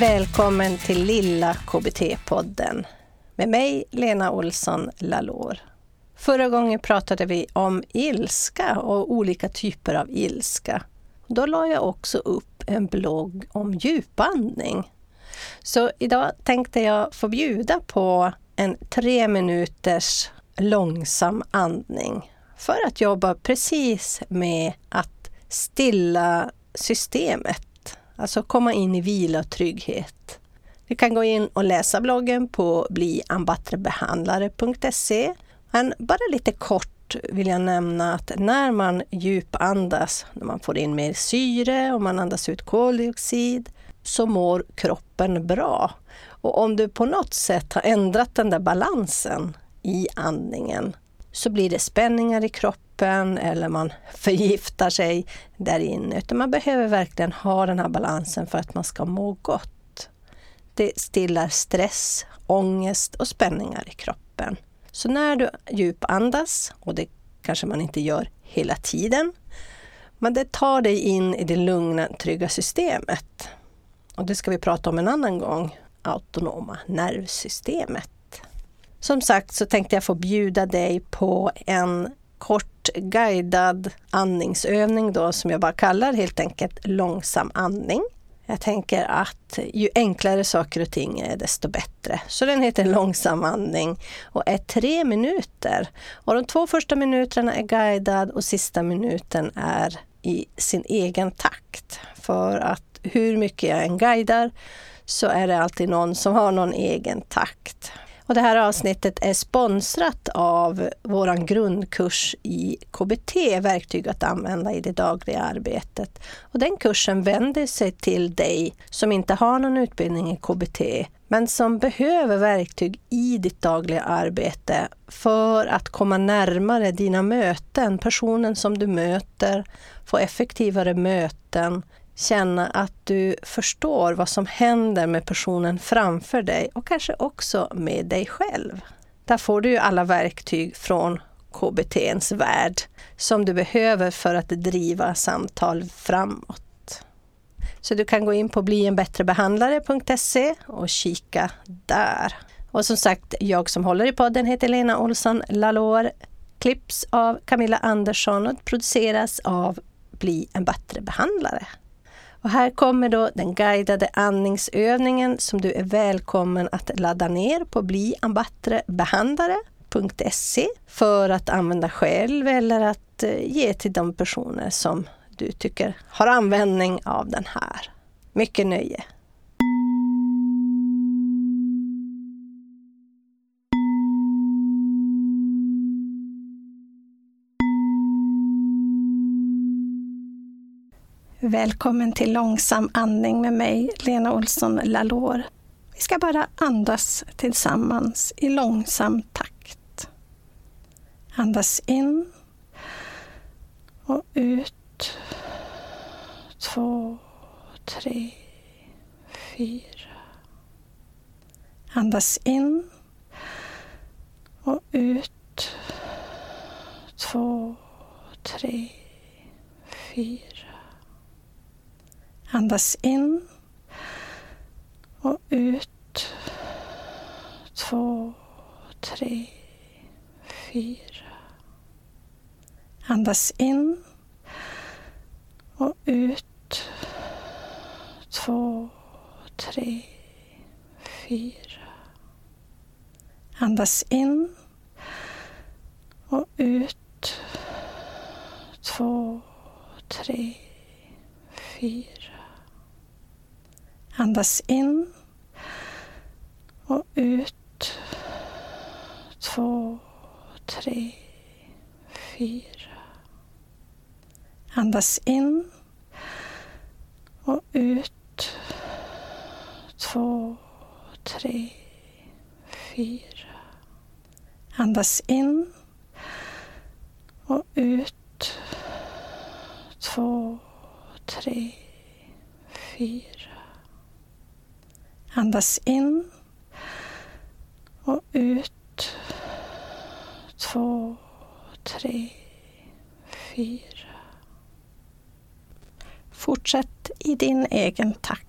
Välkommen till lilla KBT-podden med mig, Lena Olsson Lalor. Förra gången pratade vi om ilska och olika typer av ilska. Då la jag också upp en blogg om djupandning. Så idag tänkte jag få bjuda på en tre minuters långsam andning för att jobba precis med att stilla systemet, alltså komma in i vila och trygghet. Du kan gå in och läsa bloggen på bliambattrebehandlare.se. Men bara lite kort vill jag nämna att när man djupandas, när man får in mer syre och man andas ut koldioxid, så mår kroppen bra. Och om du på något sätt har ändrat den där balansen i andningen så blir det spänningar i kroppen eller man förgiftar sig där inne. Utan man behöver verkligen ha den här balansen för att man ska må gott. Det stillar stress, ångest och spänningar i kroppen. Så när du djupandas, och det kanske man inte gör hela tiden, men det tar dig in i det lugna, trygga systemet. Och det ska vi prata om en annan gång, autonoma nervsystemet. Som sagt så tänkte jag få bjuda dig på en kort guidad andningsövning då som jag bara kallar helt enkelt långsam andning. Jag tänker att ju enklare saker och ting är desto bättre. Så den heter långsam andning och är tre minuter. Och de två första minuterna är guidad och sista minuten är i sin egen takt. För att hur mycket jag än guidar så är det alltid någon som har någon egen takt. Och det här avsnittet är sponsrat av vår grundkurs i KBT, verktyg att använda i det dagliga arbetet. Och den kursen vänder sig till dig som inte har någon utbildning i KBT men som behöver verktyg i ditt dagliga arbete för att komma närmare dina möten, personen som du möter, få effektivare möten, känna att du förstår vad som händer med personen framför dig och kanske också med dig själv. Där får du ju alla verktyg från KBTns värld som du behöver för att driva samtal framåt. Så du kan gå in på blienbättrebehandlare.se och kika där. Och som sagt, jag som håller i podden heter Lena Olsson Lalor. Klipps av Camilla Andersson och produceras av Bli en bättre behandlare. Och här kommer då den guidade andningsövningen som du är välkommen att ladda ner på bliambattrebehandlare.se för att använda själv eller att eh, ge till de personer som du tycker har användning av den här. Mycket nöje! Välkommen till långsam andning med mig, Lena Olsson Lalor. Vi ska bara andas tillsammans i långsam takt. Andas in och ut. Två, tre, fyra. Andas in och ut. Två, tre, fyra. Andas in och ut. Två, tre, fyra. Andas in och ut. Två, tre, fyra. Andas in och ut. Två, tre, fyra. Andas in och ut. Två, tre, fyra. Andas in och ut. Två, tre, fyra. Andas in och ut. Två, tre, fyra. Andas in och ut. Två, tre, fyra. Fortsätt i din egen takt.